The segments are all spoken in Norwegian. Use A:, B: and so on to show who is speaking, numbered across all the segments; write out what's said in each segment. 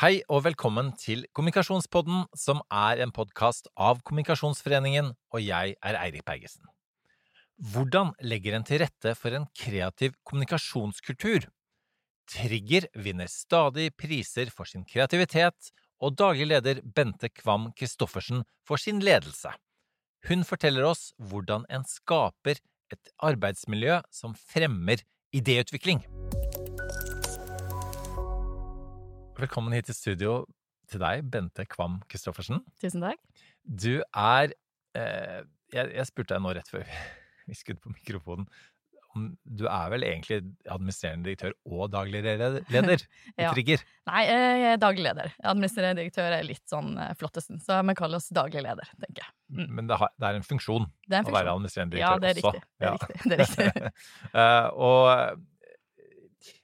A: Hei og velkommen til Kommunikasjonspodden, som er en podkast av Kommunikasjonsforeningen, og jeg er Eirik Bergesen. Hvordan legger en til rette for en kreativ kommunikasjonskultur? Trigger vinner stadig priser for sin kreativitet, og daglig leder Bente Kvam Christoffersen for sin ledelse. Hun forteller oss hvordan en skaper et arbeidsmiljø som fremmer idéutvikling. Velkommen hit til studio til deg, Bente Kvam Christoffersen.
B: Tusen takk.
A: Du er eh, jeg, jeg spurte deg nå rett før vi skrudde på mikrofonen om du er vel egentlig administrerende direktør og daglig leder i
B: Ja.
A: Trigger?
B: Nei, jeg er daglig leder. Administrerende direktør er litt sånn eh, flottesten, så vi kaller oss daglig leder, tenker jeg. Mm.
A: Men det, har, det er en funksjon
B: Det er en
A: å være
B: funksjon.
A: administrerende
B: Ja,
A: direktør også.
B: riktig. Det er riktig. Det er riktig.
A: uh, og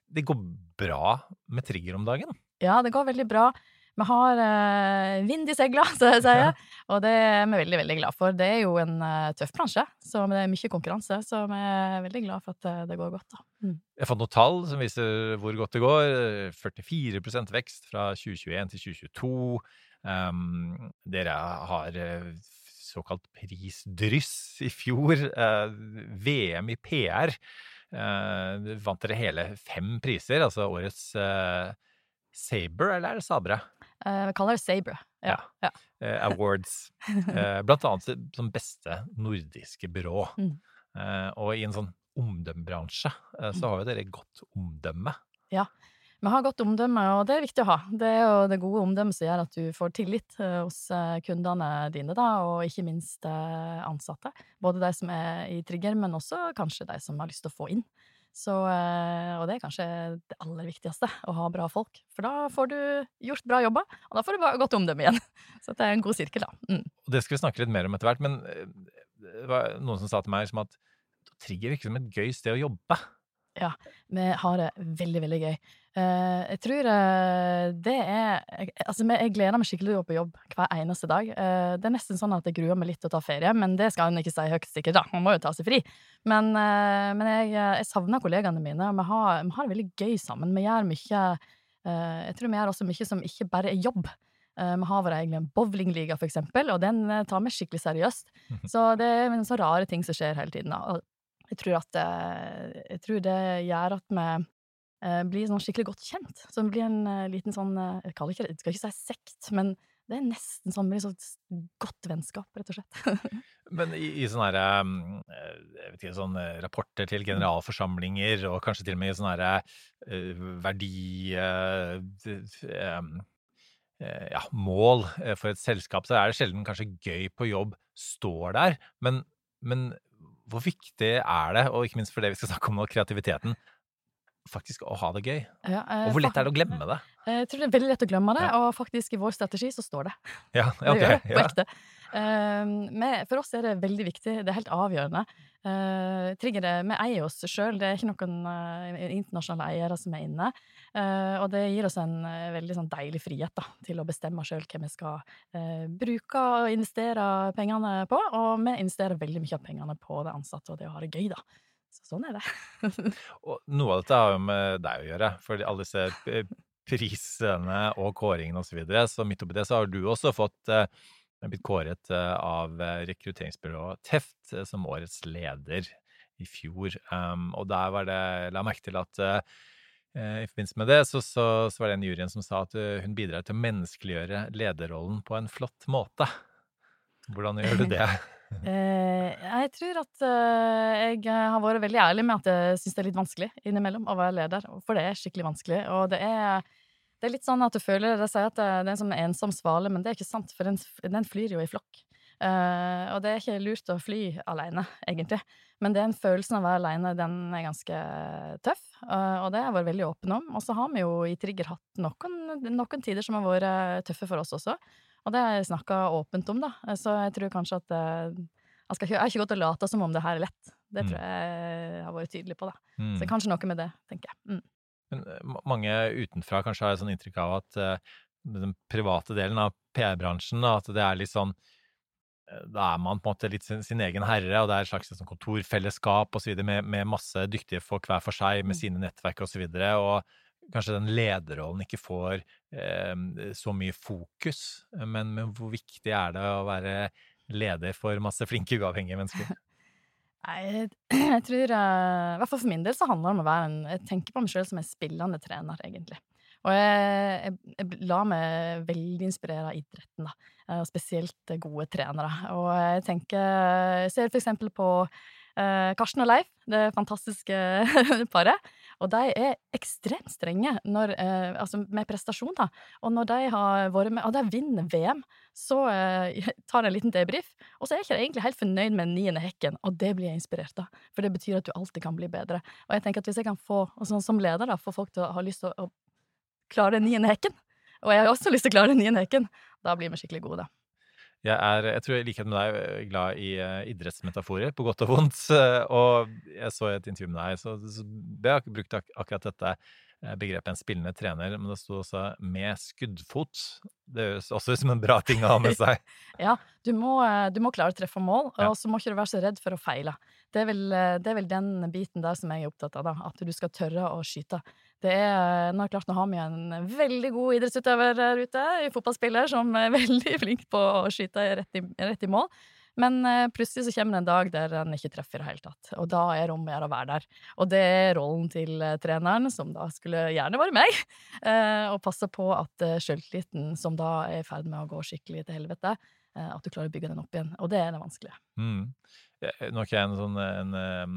A: det går bra med Trigger om dagen.
B: Ja, det går veldig bra. Vi har uh, vind i segla, som jeg sier, og det er vi veldig veldig glad for. Det er jo en uh, tøff bransje, så det er mye konkurranse, så vi er veldig glad for at uh, det går godt. da. Mm.
A: Jeg fant noen tall som viser hvor godt det går. 44% vekst fra 2021 til 2022. Um, dere har såkalt prisdryss i fjor. Eh, VM i PR. eh, vant dere hele fem priser, altså årets eh, Saber, eller er det Sabre?
B: Eh, vi kaller det Sabre. Ja. ja.
A: eh, awards. Eh, blant annet som beste nordiske byrå.
B: Mm.
A: Og i en sånn omdømmebransje så har jo dere godt omdømme. Ja.
B: Vi har godt omdømme, og det er viktig å ha. Det er jo det gode omdømmet som gjør at du får tillit hos kundene dine, da, og ikke minst ansatte. Både de som er i trigger, men også kanskje de som har lyst til å få inn. Så, eh, og det er kanskje det aller viktigste, å ha bra folk. For da får du gjort bra jobber, og da får du godt omdømme igjen. Så det er en god sirkel, da. Mm.
A: Og det skal vi snakke litt mer om etter hvert, men eh, det var noen som sa til meg som at Trigger virker som et gøy sted å jobbe.
B: Ja, Vi har det veldig, veldig gøy. Eh, jeg tror eh, det er Altså, jeg gleder meg skikkelig til å gå på jobb hver eneste dag. Eh, det er nesten sånn at jeg gruer meg litt til å ta ferie, men det skal en ikke si høyt, sikkert, da. Man må jo ta seg fri. Men, men jeg, jeg savner kollegaene mine, og vi har, vi har det veldig gøy sammen. Vi gjør mye Jeg tror vi gjør også mye som ikke bare er jobb. Vi har vår egen bowlingliga, for eksempel, og den tar vi skikkelig seriøst. Så det er en sånn rare ting som skjer hele tiden. da. Jeg tror at Jeg tror det gjør at vi blir sånn skikkelig godt kjent. Så det blir en eh, liten sånn eh, Jeg kaller ikke det, skal ikke si sekt, men det er nesten som et sånn godt vennskap, rett og slett.
A: Men i, i sånne her, eh, jeg vet ikke, sånne rapporter til generalforsamlinger, og kanskje til og med i sånne her, eh, verdi... eh, eh, ja, mål eh, for et selskap, så er det sjelden kanskje gøy på jobb står der. Men, men hvor viktig er det, og ikke minst for det vi skal snakke om nå, kreativiteten, faktisk å ha det gøy?
B: Ja, eh,
A: Og hvor lett er det å glemme det?
B: Jeg tror det er veldig lett å glemme det,
A: Ja.
B: og faktisk i vår strategi så står det.
A: Ja,
B: Det gjør det, på
A: ja.
B: ekte. Eh, men for oss er det veldig viktig, det er helt avgjørende. Uh, trigger Vi eier oss sjøl, det er ikke noen uh, internasjonale eiere som er inne. Uh, og det gir oss en eh, veldig sånn deilig frihet da, til å bestemme sjøl hva vi skal eh, bruke og investere pengene på. Og vi investerer veldig mye av pengene på det ansatte og det å ha det gøy, da. Så sånn er det.
A: Og noe av dette har jo med deg å gjøre, for alle disse prisene og kåringene osv. Så, videre. så midt oppi det så har du også fått eh, blitt kåret eh, av eh, rekrutteringsbyrået Teft som årets leder i fjor. Um, og der var det La merke til at eh, i forbindelse med det så, så, så var det en i juryen som sa at hun bidrar til å menneskeliggjøre lederrollen på en flott måte. Hvordan gjør du det?
B: Eh, jeg tror at eh, jeg har vært veldig ærlig med at jeg syns det er litt vanskelig innimellom å være leder, for det er skikkelig vanskelig. Og det er, det er litt sånn at du føler De sier at det, er en sånn ensom svale, men det er ikke sant, for den, den flyr jo i flokk. Eh, og det er ikke lurt å fly alene, egentlig. Men den følelsen av å være alene, den er ganske tøff, eh, og det har jeg vært veldig åpen om. Og så har vi jo i Trigger hatt noen, noen tider som har vært tøffe for oss også. Og det har jeg snakka åpent om, da. Så jeg tror kanskje at eh, jeg, skal jeg har ikke gått og lata som om det her er lett. Det
A: Mm.
B: tror jeg jeg har vært tydelig på, da.
A: Mm.
B: Så kanskje noe med det, tenker jeg. Mm.
A: Men eh, mange utenfra kanskje har et sånn inntrykk av at eh, den private delen av PR-bransjen, at det er litt sånn Da er man på en måte litt sin, sin egen herre, og det er et slags sånn kontorfellesskap osv. med, med masse dyktige folk hver for seg, med
B: Mm.
A: sine nettverk og så videre. Og kanskje den lederrollen ikke får eh, så mye fokus. Men, men, hvor viktig er det å være leder for masse flinke, uavhengige mennesker?
B: Nei, jeg, tror uh, I hvert fall for min del så handler det om å være en Jeg tenker på meg sjøl som en spillende trener, egentlig. Og jeg, jeg, jeg la meg veldig inspirere av idretten, da. Og spesielt gode trenere. Og jeg tenker Jeg ser for eksempel på uh, Karsten og Leif, det fantastiske paret. Og de er ekstremt strenge når, eh, altså med prestasjon, da. Og når de har vært med Og de vinner VM, så eh, tar de en liten debrief. Og så er jeg ikke egentlig helt fornøyd med den niende hekken, og det blir jeg inspirert av. For det betyr at du alltid kan bli bedre. Og jeg tenker at hvis jeg kan få, sånn som leder, da, få folk til å ha lyst til å, å klare den niende hekken, og jeg har også lyst til å klare den niende hekken, da blir vi skikkelig gode, da.
A: Jeg er, jeg tror i likhet med deg, glad i uh, idrettsmetaforer, på godt og vondt. Uh, og jeg så et intervju med deg, så, så jeg har ikke brukt ak akkurat dette begrepet en spillende trener, men det sto også 'med skuddfot'. Det høres også ut som en bra ting å ha med seg.
B: ja, du må, du må, klare å treffe mål, og så må ikke du være så redd for å feile. Det er, vel, det er vel den biten der som jeg er opptatt av, da, at du skal tørre å skyte. Det er, nå er klart, nå har vi en veldig god idrettsutøver her ute, en fotballspiller, som er veldig flink på å skyte rett i, rett i mål. Men uh, plutselig så kommer det en dag der han ikke treffer i det hele tatt. Og da er det om å å være der. Og det er rollen til uh, treneren, som da skulle gjerne vært meg, og å passe på at sjøltilliten, som da er i ferd med å gå skikkelig til helvete, at du klarer å bygge den opp igjen. Og det er det vanskelige.
A: Mm. Nå er ikke jeg en sånn en, en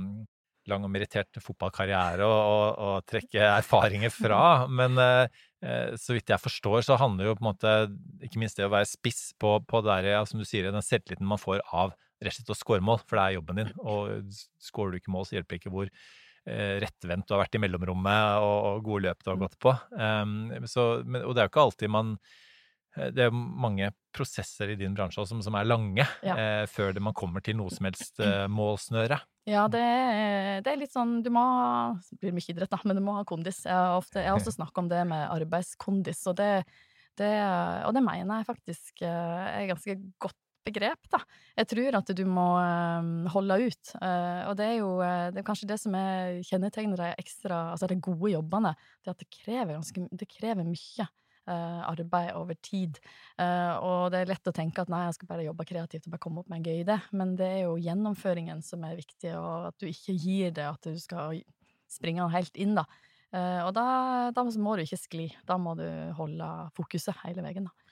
A: lang og merittert fotballkarriere å trekke erfaringer fra. Men eh, så vidt jeg forstår, så handler jo på en måte ikke minst det å være spiss på, på der, ja, som du sier, den selvtilliten man får av rett og slett å skåre mål, for det er jobben din. Og skårer du ikke mål, så hjelper det ikke hvor eh, rettvendt du har vært i mellomrommet og, og gode løp du har gått på. Um, så, men, og det er jo ikke alltid man Eh, det er mange prosesser i din bransje som, som er lange ja. eh, før det man kommer til noe som helst eh, målsnøre.
B: Ja, det det er, litt sånn Du må ha Det blir mye idrett, da, men du må ha kondis. Jeg har, ofte, jeg har også snakket om det med arbeidskondis, og det, det, og det mener jeg faktisk eh, er ganske godt begrep, da. Jeg tror at du må um, holde ut. Og det er jo det er kanskje det som er kjennetegner de ekstra Altså de gode jobbene. Det at det krever ganske Det krever mye. Uh, arbeid over tid. Uh, og det er lett å tenke at nei, jeg skal bare jobbe kreativt og bare komme opp med en gøy idé, men det er jo gjennomføringen som er viktig, og at du ikke gir det, at du skal springe helt inn, da. Uh, og da, da, må du ikke skli. Da må du holde fokuset hele veien, da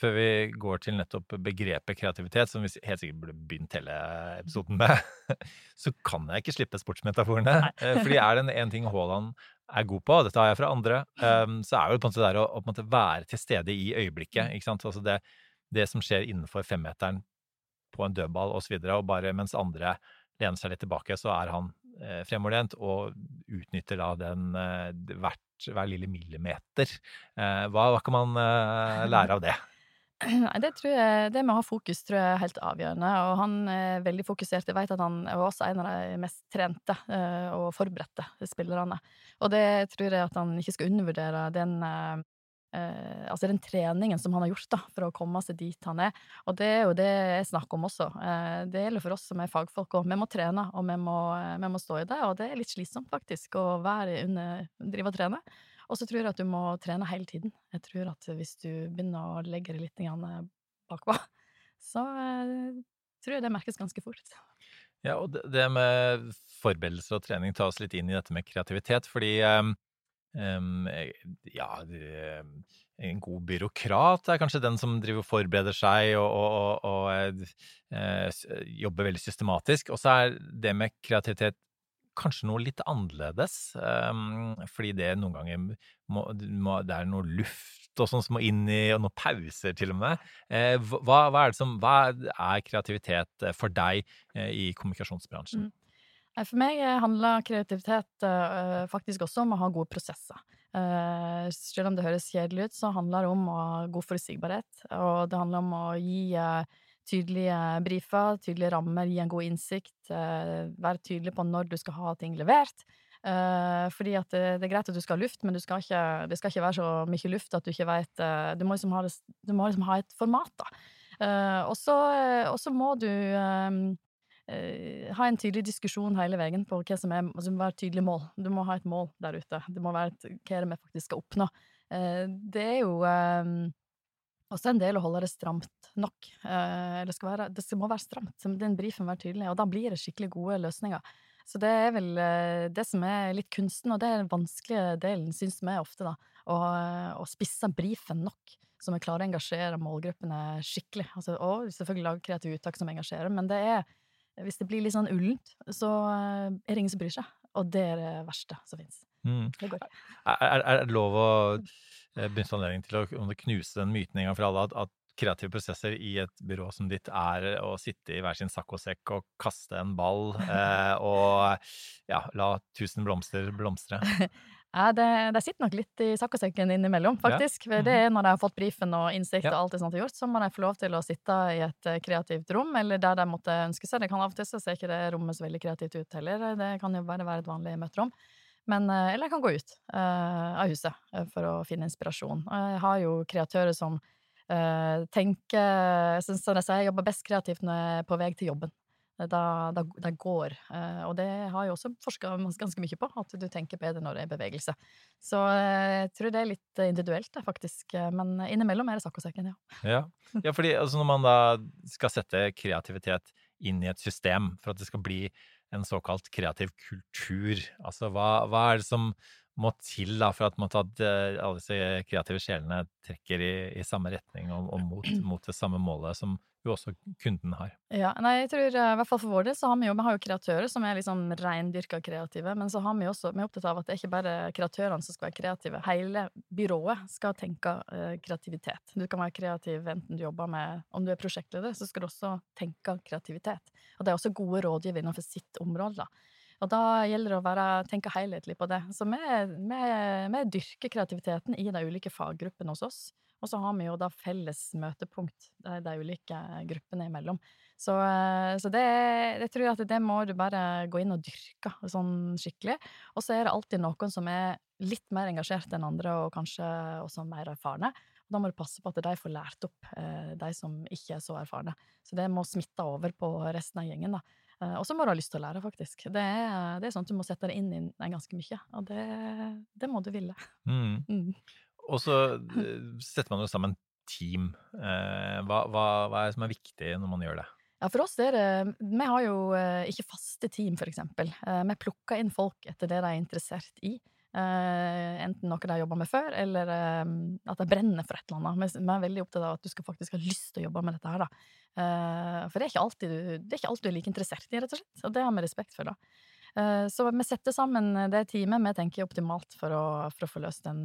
A: før vi går til nettopp begrepet kreativitet, som vi helt sikkert burde begynt hele episoden med, så kan jeg ikke slippe sportsmetaforene. Fordi er det en ting Haaland er god på, og dette har jeg fra andre, um, så er jo på en måte det å, å måte være til stede i øyeblikket. Ikke sant? Altså det, det som skjer innenfor femmeteren på en dødball osv., og, så og bare mens andre lener seg litt tilbake, så er han eh, fremoverlent og utnytter da den eh, hvert, hver lille millimeter. Eh, hva, hva, kan man eh, lære av det?
B: Nei, det tror jeg, det med å ha fokus tror jeg er helt avgjørende. Og han er veldig fokusert. Jeg vet at han er også en av de mest trente uh, og forberedte spillerne. Og det tror jeg at han ikke skal undervurdere den uh, altså den treningen som han har gjort da, for å komme seg dit han er. Og det er jo det jeg snakker om også. det gjelder for oss som er fagfolk òg. Vi må trene, og vi må, vi må, stå i det. Og det er litt slitsomt, faktisk, å være under, drive og trene. Og så tror jeg at du må trene hele tiden. Jeg tror at hvis du begynner å legge det litt bakpå, så eh, tror jeg det merkes ganske fort.
A: Ja, og det med forberedelser og trening tar oss litt inn i dette med kreativitet, fordi um, ja, en god byråkrat er kanskje den som driver og forbereder seg og, og, og, og eh, jobber veldig systematisk. Og så er det med kreativitet kanskje noe litt annerledes, um, fordi det noen ganger må, må, det er noe luft og sånn som må inn i, og noen pauser til og med. Eh, hva, hva, er som, hva, er kreativitet eh, for deg eh, i kommunikasjonsbransjen? Mm.
B: For meg handler kreativitet faktisk også om å ha gode prosesser. Selv om det høres kjedelig ut, så handler det om å ha god forutsigbarhet. Og det handler om å gi tydelige briefer, tydelige rammer, gi en god innsikt, eh, være tydelig på når du skal ha ting levert. Eh, fordi at det, det, er greit at du skal ha luft, men skal ikke, det skal ikke være så mye luft at du ikke veit eh, Du må liksom ha, du må liksom ha et format, da. og så må du eh, ha en tydelig diskusjon hele veien på hva som er altså, være tydelig mål. Du må ha et mål der ute. Det må være et, hva er det vi faktisk skal oppnå. Eh, det er jo eh, også en del å holde det stramt nok. Eh, det, skal være, det må være stramt. Den brifen må være tydelig, og da blir det skikkelig gode løsninger. Så det er vel eh, det som er litt kunsten, og det er den vanskelige delen, syns vi ofte, da. Å, å spisse brifen nok, så vi klarer å engasjere målgruppene skikkelig. Altså, og selvfølgelig lage kreative uttak som engasjerer, men det er hvis det blir litt sånn ullent, så eh, er det ingen som bryr seg. Og det er det verste som fins.
A: Mm. Er, er, er, det lov å eh, benytte anledningen til å knuse den myten en gang for alle at, at kreative prosesser i et byrå som ditt er å sitte i hver sin saccosekk og kaste en ball eh, og ja, la tusen blomster blomstre?
B: Ja, det, det, sitter nok litt i saccosekken innimellom, faktisk. Ja. Det er når de har fått brifen og innsikt og alt det sånt gjort, så må de få lov til å sitte i et eh, kreativt rom, eller der de måtte ønske seg. Det kan av og til så ser ikke det rommet så veldig kreativt ut heller. Det kan jo bare være et vanlig møterom. Men, eh, eller jeg kan gå ut uh, av huset for å finne inspirasjon. Jeg har jo kreatører som tenker jeg, synes, jeg jobber best kreativt når jeg er på vei til jobben da, da, da går. Eh, og det har jeg også forska ganske mye på, at du tenker bedre når det er bevegelse. Så eh, jeg tror det er litt individuelt, faktisk. Men innimellom er det saccosekken, ja.
A: ja. Ja, fordi altså, når man da skal sette kreativitet inn i et system for at det skal bli en såkalt kreativ kultur, altså hva, hva er det som må til da, for at, at eh, alle disse kreative sjelene trekker i, i samme retning og, og mot, mot, det samme målet som jo også kunden har.
B: Ja, nei, jeg tror eh, i hvert fall for vår del så har vi jo, vi har jo kreatører som er liksom reindyrka kreative, men så har vi også, vi er opptatt av at det er ikke bare kreatørene som skal være kreative. Hele byrået skal tenke uh, kreativitet. Du kan være kreativ enten du jobber med Om du er prosjektleder, så skal du også tenke kreativitet. Og det er også gode rådgivere innenfor sitt område, da. Og da gjelder det å være, tenke helhetlig på det. Så vi, vi, vi dyrker kreativiteten i de ulike faggruppene hos oss. Og så har vi jo da felles møtepunkt de, de ulike gruppene imellom. Så, så det, det, tror jeg at det må du bare gå inn og dyrke sånn skikkelig. Og så er det alltid noen som er litt mer engasjert enn andre, og kanskje også mer erfarne. Da må du passe på at de får lært opp eh, de som ikke er så erfarne. Så det må smitte over på resten av gjengen, da. Eh, og så må du ha lyst til å lære, faktisk. Det er, det er sånn at du må sette deg inn i den ganske mye, og det, det må du ville. Mm.
A: Mm. Og så eh, setter man jo sammen team. Eh, hva, hva, hva, er det som er viktig når man gjør det?
B: Ja, for oss er det Vi har jo ikke faste team, for eksempel. Vi plukker inn folk etter det de er interessert i. Uh, enten noe de har jobba med før, eller uh, at de brenner for et eller annet. Vi er veldig opptatt av at du skal faktisk ha lyst til å jobbe med dette her, da. Uh, for det er, ikke alltid du, det er ikke alltid du er like interessert i, rett og slett. Og det har vi respekt for, da. Så vi setter sammen det teamet vi tenker er optimalt for å, for å få løst den,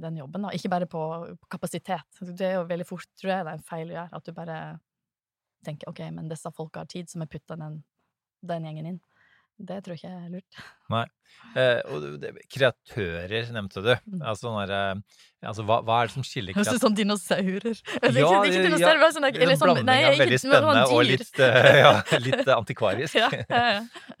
B: den, jobben. Da. Ikke bare på, på, kapasitet. Det er jo veldig fort, tror jeg, det er en feil å gjøre. At du bare tenker ok, men disse folka har tid, så vi putter den, den gjengen inn. Det tror jeg ikke er lurt.
A: Nei. Eh, og kreatører nevnte du. Mm. Altså, sånn der, eh, altså hva, hva, er det som skiller
B: kreatører Høres ut som dinosaurer.
A: Ja, ikke dinosaurer, ja, sånn, eller sånn, nei, av veldig spennende og litt, uh, ja, litt antikvarisk. ja, ja,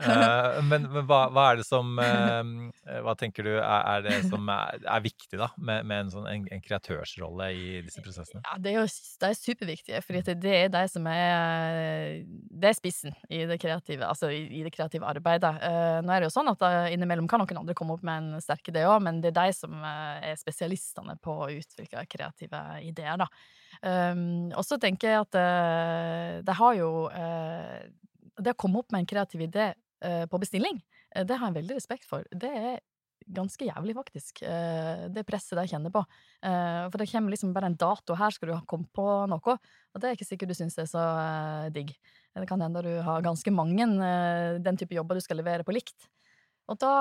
A: eh, men, men hva, hva, er det som eh, Hva tenker du er, er det som er, er, viktig da, med, med en, sånn, en, en, kreatørsrolle i disse prosessene?
B: Ja, Det er jo det er superviktig, for det er de som er Det er spissen i det kreative, altså i, i det kreative arbeidet. nå er det jo sånn at innimellom kan noen andre komme opp med en sterk idé òg, men det er de som er spesialistene på å utvikle kreative ideer, da. Um, og så tenker jeg at uh, det har jo uh, Det å komme opp med en kreativ idé uh, på bestilling, det har jeg veldig respekt for. Det er ganske jævlig, faktisk, det presset de kjenner på. For det kommer liksom bare en dato, her skal du ha kommet på noe, og det er ikke sikkert du syns er så digg. Det kan hende du har ganske mange den type jobber du skal levere på likt. Og da,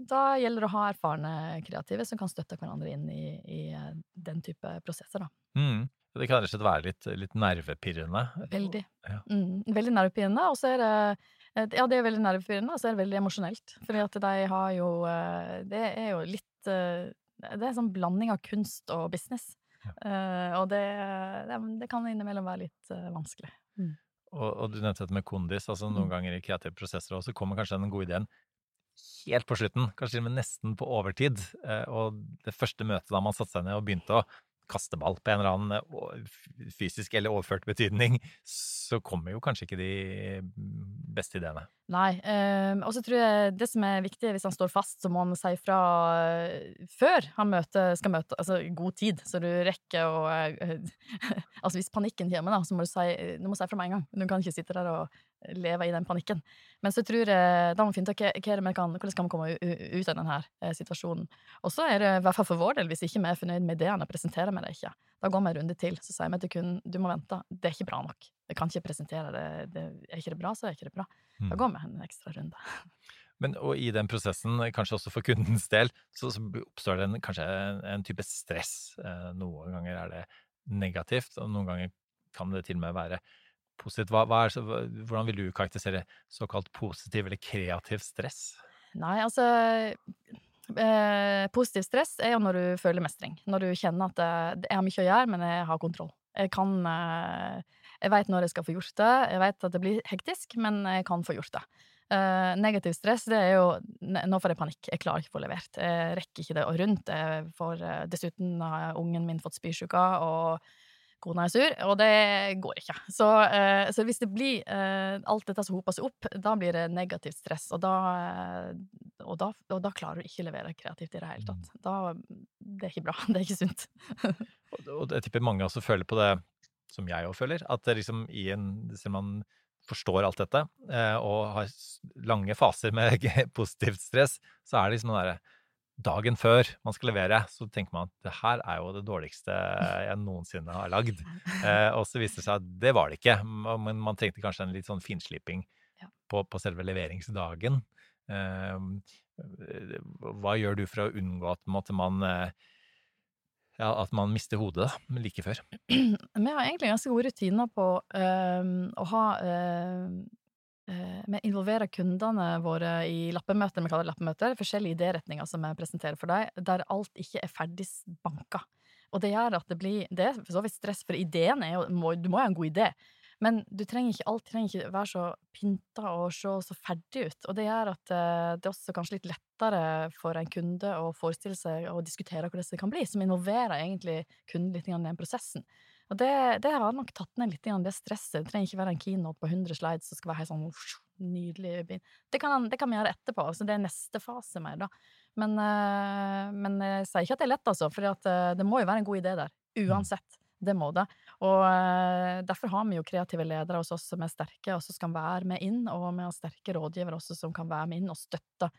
B: da, gjelder det å ha erfarne kreative som kan støtte hverandre inn i, i eh, den type prosesser, da.
A: Mm. Det kan rett og slett være litt, litt nervepirrende?
B: Veldig. Ja. Mm, veldig nervepirrende. Og så er det eh, Ja, det er veldig nervepirrende, og så er det veldig emosjonelt. Fordi at de har jo eh, Det er jo litt Det er en sånn blanding av kunst og business. Ja. og det, det, kan innimellom være litt vanskelig. Mm.
A: Og, og, du nevnte dette med kondis. altså Noen mm. ganger i kreative prosesser også kommer kanskje den gode ideen helt på slutten, kanskje til og med nesten på overtid. Eh, og det første møtet da man satte seg ned og begynte å kaste ball på en eller annen eh, fysisk eller overført betydning, så kommer jo kanskje ikke de beste ideene.
B: Nei. Um, og så tror jeg det som er viktig, hvis han står fast, så må han si fra uh, før han møter, skal møte, altså god tid, så du rekker å Altså hvis panikken kommer, da, så må du si, du må si fra med en gang. Du kan ikke sitte der og leve i den panikken. Men så tror jeg da må vi finne ut hvordan vi kan, komme ut av denne uh, situasjonen. Og så er det i hvert fall for vår del, hvis ikke vi er fornøyd med ideene, presenterer vi det ikke. Da går vi en runde til, så sier vi til kunden du må vente, det er ikke bra nok. Jeg kan ikke presentere det, det er ikke det bra, så er ikke det bra. Da mm. går vi en ekstra runde.
A: Men og i den prosessen, kanskje også for kundens del, så, så oppstår det en, kanskje en, en, type stress. Eh, noen ganger er det negativt, og noen ganger kan det til og med være positivt. Hva, hva er, hvordan vil du karakterisere såkalt positiv eller kreativ stress?
B: Nei, altså eh, Positiv stress er jo når du føler mestring. Når du kjenner at jeg har mye å gjøre, men jeg har kontroll. Jeg kan eh, Jeg veit når jeg skal få gjort det. Jeg veit at det blir hektisk, men jeg kan få gjort det. Eh, negativ stress, det er jo Nå får jeg panikk. Jeg klarer ikke å få levert. Jeg rekker ikke det og rundt. Jeg får, uh, dessuten har ungen min fått spysjuka, og kona er sur, og det går ikke. Så, uh, så hvis det blir alt dette som hoper seg opp, da blir det negativt stress, og da, og da, og da klarer du ikke å levere kreativt i det hele tatt. Mm. Da, det er ikke bra. Det er ikke sunt.
A: og jeg tipper mange også føler på det som jeg òg føler, at det liksom i en Selv om man forstår alt dette eh, og har lange faser med positivt stress, så er det liksom den derre Dagen før man skal levere, så tenker man at det her er jo det dårligste jeg noensinne har lagd. Eh, og så viste det seg at det var det ikke, men man trengte kanskje en litt sånn finsliping på, på selve leveringsdagen. Eh, hva gjør du for å unngå at måte, man ja, at man mister hodet da, like før?
B: Vi har egentlig ganske gode rutiner på øh, å ha øh, Vi involverer kundene våre i lappemøter, vi kaller det lappemøter, forskjellige idéretninger som vi presenterer for deg, der alt ikke er ferdig banka. Og det gjør at det blir Det er for så vidt stress, for ideen er jo Du må jo ha en god idé. Men du trenger ikke, alt trenger ikke være så pynta og se så ferdig ut. Og det gjør at uh, det er også kanskje litt lettere for en kunde å forestille seg og diskutere hvordan det kan bli, som involverer egentlig kunden litt i den prosessen. Og det, det, har nok tatt ned litt det stresset. Det trenger ikke være en keynote på 100 slides som skal være helt sånn nydelig. Det kan, det kan vi gjøre etterpå. så det er neste fase mer, da. Men, uh, men jeg sier ikke at det er lett, altså. For uh, det må jo være en god idé der. Mm. Uansett. Det må det. Og uh, derfor har vi jo kreative ledere hos oss som er sterke, og som skal være med inn. Og vi har sterke rådgivere også som kan være med inn og støtte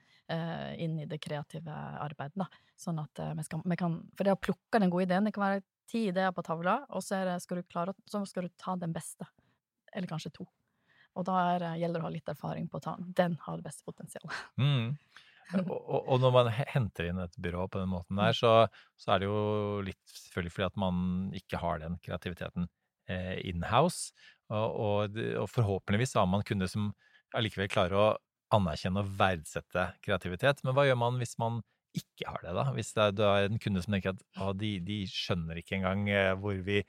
B: inn i det kreative arbeidet. Da. Sånn at vi, skal, vi, kan For det å plukke den gode ideen, det kan være ti ideer på tavla, og så, det, skal, du klare, så skal du ta den beste. Eller kanskje to. Og da er, gjelder det å ha litt erfaring på å ta den har det beste potensialet.
A: Mm. og, og, når man henter inn et byrå på den måten der, så, så, er det jo litt selvfølgelig fordi at man ikke har den kreativiteten eh, in-house. Og, og, og, forhåpentligvis har man kunder som allikevel klarer å anerkjenne og verdsette kreativitet. Men hva gjør man hvis man ikke har det, da? Hvis det er, du er en kunde som tenker at å, de, de, skjønner ikke engang eh, hvor vi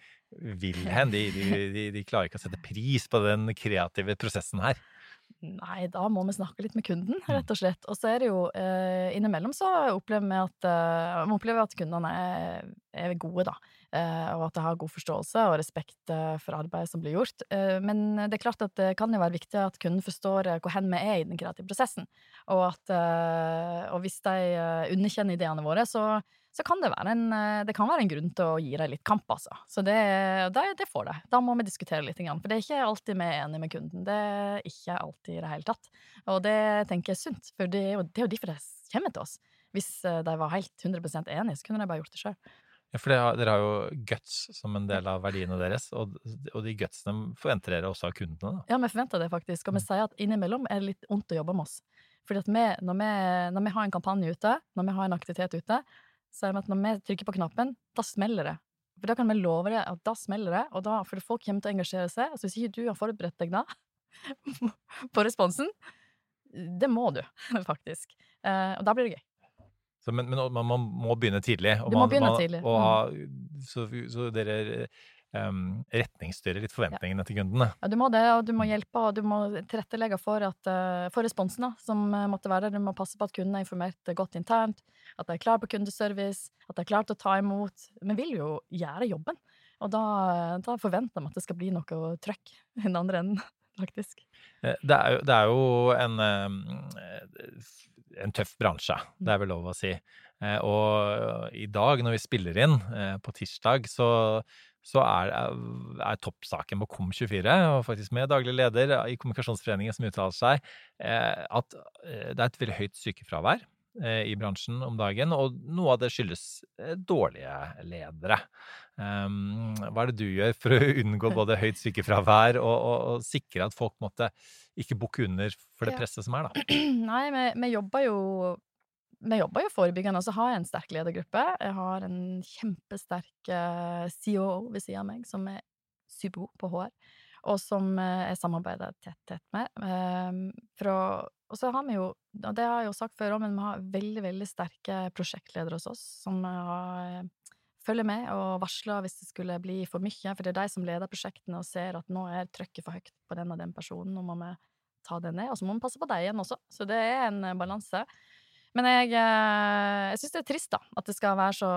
A: vil hen. De, de, de, klarer ikke å sette pris på den kreative prosessen her.
B: Nei, da må vi snakke litt med kunden, mm. rett og slett. Og så er det jo eh, innimellom så opplever vi at, eh, opplever at kundene er, er gode, da. Eh, og at de har god forståelse og respekt eh, for arbeidet som blir gjort. Eh, men det er klart at det kan jo være viktig at kunden forstår eh, hvor hen vi er i den kreative prosessen. Og, at, og hvis de underkjenner ideene våre, så så kan det være en, eh, det kan være en grunn til å gi dem litt kamp, altså. Så det, det, det får det. Da må vi diskutere litt. For det er ikke alltid vi er enige med kunden. Det er ikke alltid i det hele tatt. Og det tenker jeg er sunt, for det er jo, det er jo derfor de kommer til oss. Hvis eh, de var helt 100% enige, så kunne de bare gjort det sjøl.
A: Ja, for har, dere har jo guts som en del av verdiene deres, og, og de gutsene forventer dere også av kundene?
B: Da. Ja, vi forventer det faktisk, og vi mm. sier at innimellom er det litt vondt å jobbe med oss. Fordi at vi, når, vi, når vi har en kampanje ute, når vi har en aktivitet ute, sier de at når vi trykker på knappen, da smeller det. For da kan vi love deg at da smeller det, og da, for folk kommer til å engasjere seg. Så hvis ikke du har forberedt deg da på responsen, det må du faktisk. Eh, og da blir det gøy.
A: Så, men, men man, man, må begynne tidlig.
B: Og man, begynne tidlig.
A: Og mm. så, så, dere um, retningsstyre litt forventningene til kundene.
B: Ja, du må det, og du må hjelpe, og du må tilrettelegge for, at, eh, for responsen da, som eh, måtte være der. Du må passe på at kunden er informert godt internt, at de er klar på kundeservice, at de er klar til å ta imot. Vi vil jo gjøre jobben, og da, da forventer vi at det skal bli noe trøkk i den andre enden, faktisk.
A: Det er jo, det er jo en, en tøff bransje, det er vel lov å si. Og i dag, når vi spiller inn på tirsdag, så så er, er toppsaken på Kom24, og faktisk med daglig leder i Kommunikasjonsforeningen som uttaler seg, eh, at eh, det er et veldig høyt sykefravær eh, i bransjen om dagen, og noe av det skyldes dårlige ledere. Ehm, hva er det du gjør for å unngå både høyt sykefravær og, og, og sikre at folk måtte ikke bukke under for det presset som er, da?
B: Nei, vi, vi jobber jo vi jobber jo forebyggende, og så har jeg en sterk ledergruppe. Jeg har en kjempesterk eh, CEO ved siden av meg, som er supergod på HR, og som uh, jeg samarbeider tett, tett med. Uh, å, og så har vi jo, og det har jeg jo sagt før òg, men vi har veldig, veldig sterke prosjektledere hos oss, som har, følger med og varsler hvis det skulle bli for mye, for det er de som leder prosjektene og ser at nå er trøkket for høyt på den og den personen, nå må vi ta det ned. Og så må vi passe på deg igjen også, så det er en balanse. Men jeg, eh, jeg syns det er trist, da, at det skal være så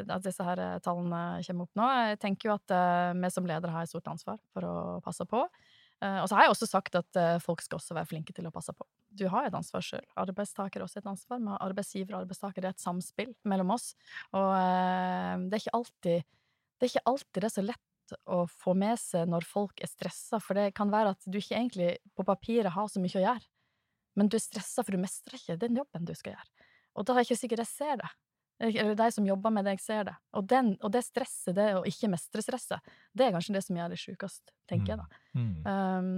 B: At disse her eh, tallene kommer opp nå. Jeg tenker jo at uh, vi som ledere har et stort ansvar for å passe på. Og så har jeg også sagt at folk skal også være flinke til å passe på. Du har et ansvar sjøl. Arbeidstaker har også et ansvar. Men arbeidsgiver og arbeidstaker det er et samspill mellom oss. Og det er ikke alltid det er ikke alltid det er så lett å få med seg når folk er stressa, for det kan være at du ikke egentlig på papiret har så mye å gjøre men du er stressa for du mestrer ikke den jobben du skal gjøre. Og da er det ikke sikkert jeg ser det. Eller de som jobber med det, jeg ser det. Og, den, og det stresset, det å ikke mestre stresset, det er kanskje det som gjør det sjukest, tenker jeg da. Mm. Um,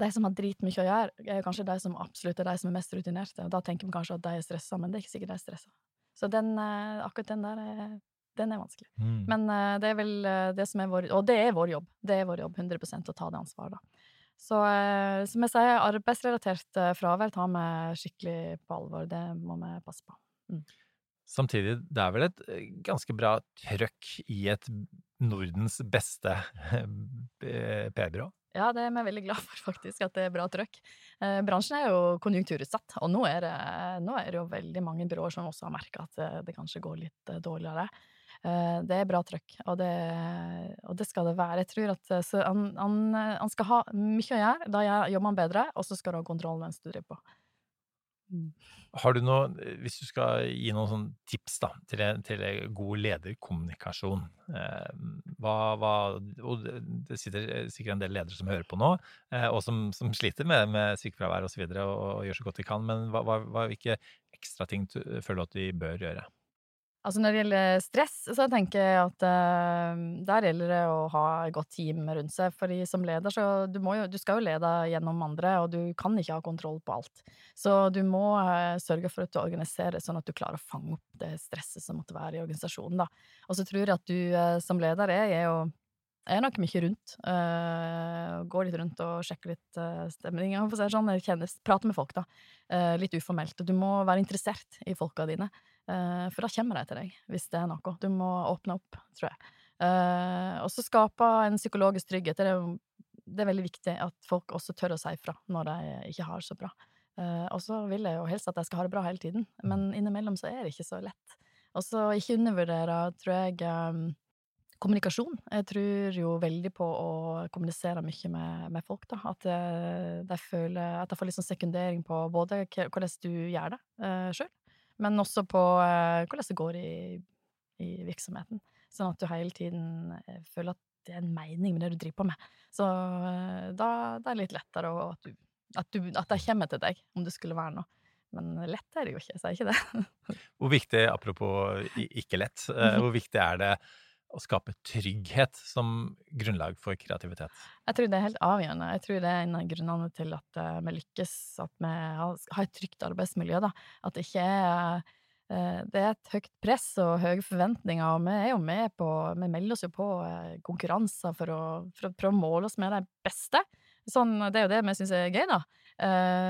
B: de som har dritmye å gjøre, er kanskje de som absolutt er de som er mest rutinerte. Og da tenker vi kanskje at de er stressa, men det er ikke sikkert de er stressa. Så den, eh, akkurat den der er, den er vanskelig. Mm. Men uh, det er vel uh, det som er vår Og det er vår jobb. Det er vår jobb 100% å ta det ansvaret, da. Så eh, som jeg sier, arbeidsrelatert eh, fravær tar vi skikkelig på alvor. Det må vi passe på. Mm.
A: Samtidig, det er vel et eh, ganske bra trøkk i et Nordens beste PR-byrå?
B: Ja, det er vi veldig glad for, faktisk, at det er bra trøkk. Eh, bransjen er jo konjunkturutsatt, og nå er, det, nå er det jo veldig mange byråer som også har merka at det kanskje går litt dårligere. Eh, det er bra trøkk, og det, og det, skal det være. Jeg tror at eh, han, han, han, skal ha mye å gjøre, da jobber han bedre, og så skal du ha kontroll mens du driver på.
A: Mm. Har du noe, hvis du skal gi noen sånn tips da, til, til god lederkommunikasjon eh, hva, hva, og Det sitter sikkert en del ledere som hører på nå, og som, som sliter med, med sykefravær osv. Og, så videre, og, og gjør så godt de kan, men hva, hva, hvilke ekstra ting føler du at de bør gjøre?
B: Altså Når det gjelder stress, så tenker jeg at uh, der gjelder det å ha et godt team rundt seg. Fordi som leder, så du, jo, du skal jo lede gjennom andre, og du kan ikke ha kontroll på alt. Så du må uh, sørge for at du organiserer sånn at du klarer å fange opp det stresset som måtte være i organisasjonen. da. Og så tror jeg at du uh, som leder er, er jo er nok mye rundt. Uh, går litt rundt og sjekker litt uh, stemning. Sånn, kjennes, prater med folk, da. Uh, litt uformelt. Og du må være interessert i folka dine. Uh, for da kommer de til deg, hvis det er noe. Du må åpne opp, tror jeg. Uh, og så skape en psykologisk trygghet. Det er, det er, veldig viktig at folk også tør å si fra når de ikke har det så bra. Uh, og så vil jeg jo helst at de skal ha det bra hele tiden, men innimellom så er det ikke så lett. Og så ikke undervurdere, tror jeg, kommunikasjon. Jeg tror jo veldig på å kommunisere mye med, med folk, da. At de føler At de får litt sånn sekundering på både hvordan du gjør det uh, sjøl, men også på uh, hvordan det går i, i, virksomheten. Sånn at du hele tiden uh, føler at det er en mening med det du driver på med. Så uh, da, da, er det litt lettere at, du, at, du, at det kommer til deg, om det skulle være noe. Men lett er det jo ikke, sier ikke det.
A: hvor viktig, apropos ikke lett, hvor viktig er det å skape trygghet som grunnlag for kreativitet?
B: Jeg tror det er helt avgjørende. Jeg tror det er en av grunnene til at uh, vi lykkes, at vi har, et trygt arbeidsmiljø. Da. At det ikke er uh, det er et høyt press og høye forventninger, og vi er jo med på Vi melder oss jo på uh, konkurranser for å, for å, prøve å måle oss med de beste. Sånn, det er jo det vi syns er gøy, da.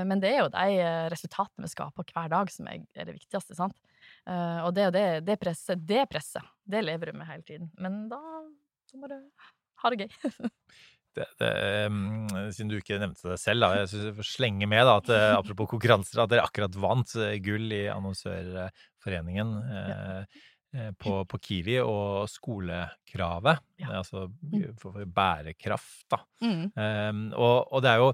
B: Men det er jo de resultatene vi skaper hver dag, som er det viktigste. sant? Uh, og det, det, det presset, det presset, det lever du med hele tiden. Men da så må du ha det gøy.
A: det, det, um, siden du ikke nevnte det selv, da, jeg synes jeg får slenge med da, at uh, apropos konkurranser, at dere akkurat vant uh, gull i Annonsørforeningen uh, på, på, Kiwi og skolekravet, ja. altså mm. for, for, bærekraft, da. Mm. Um, og, og, det er jo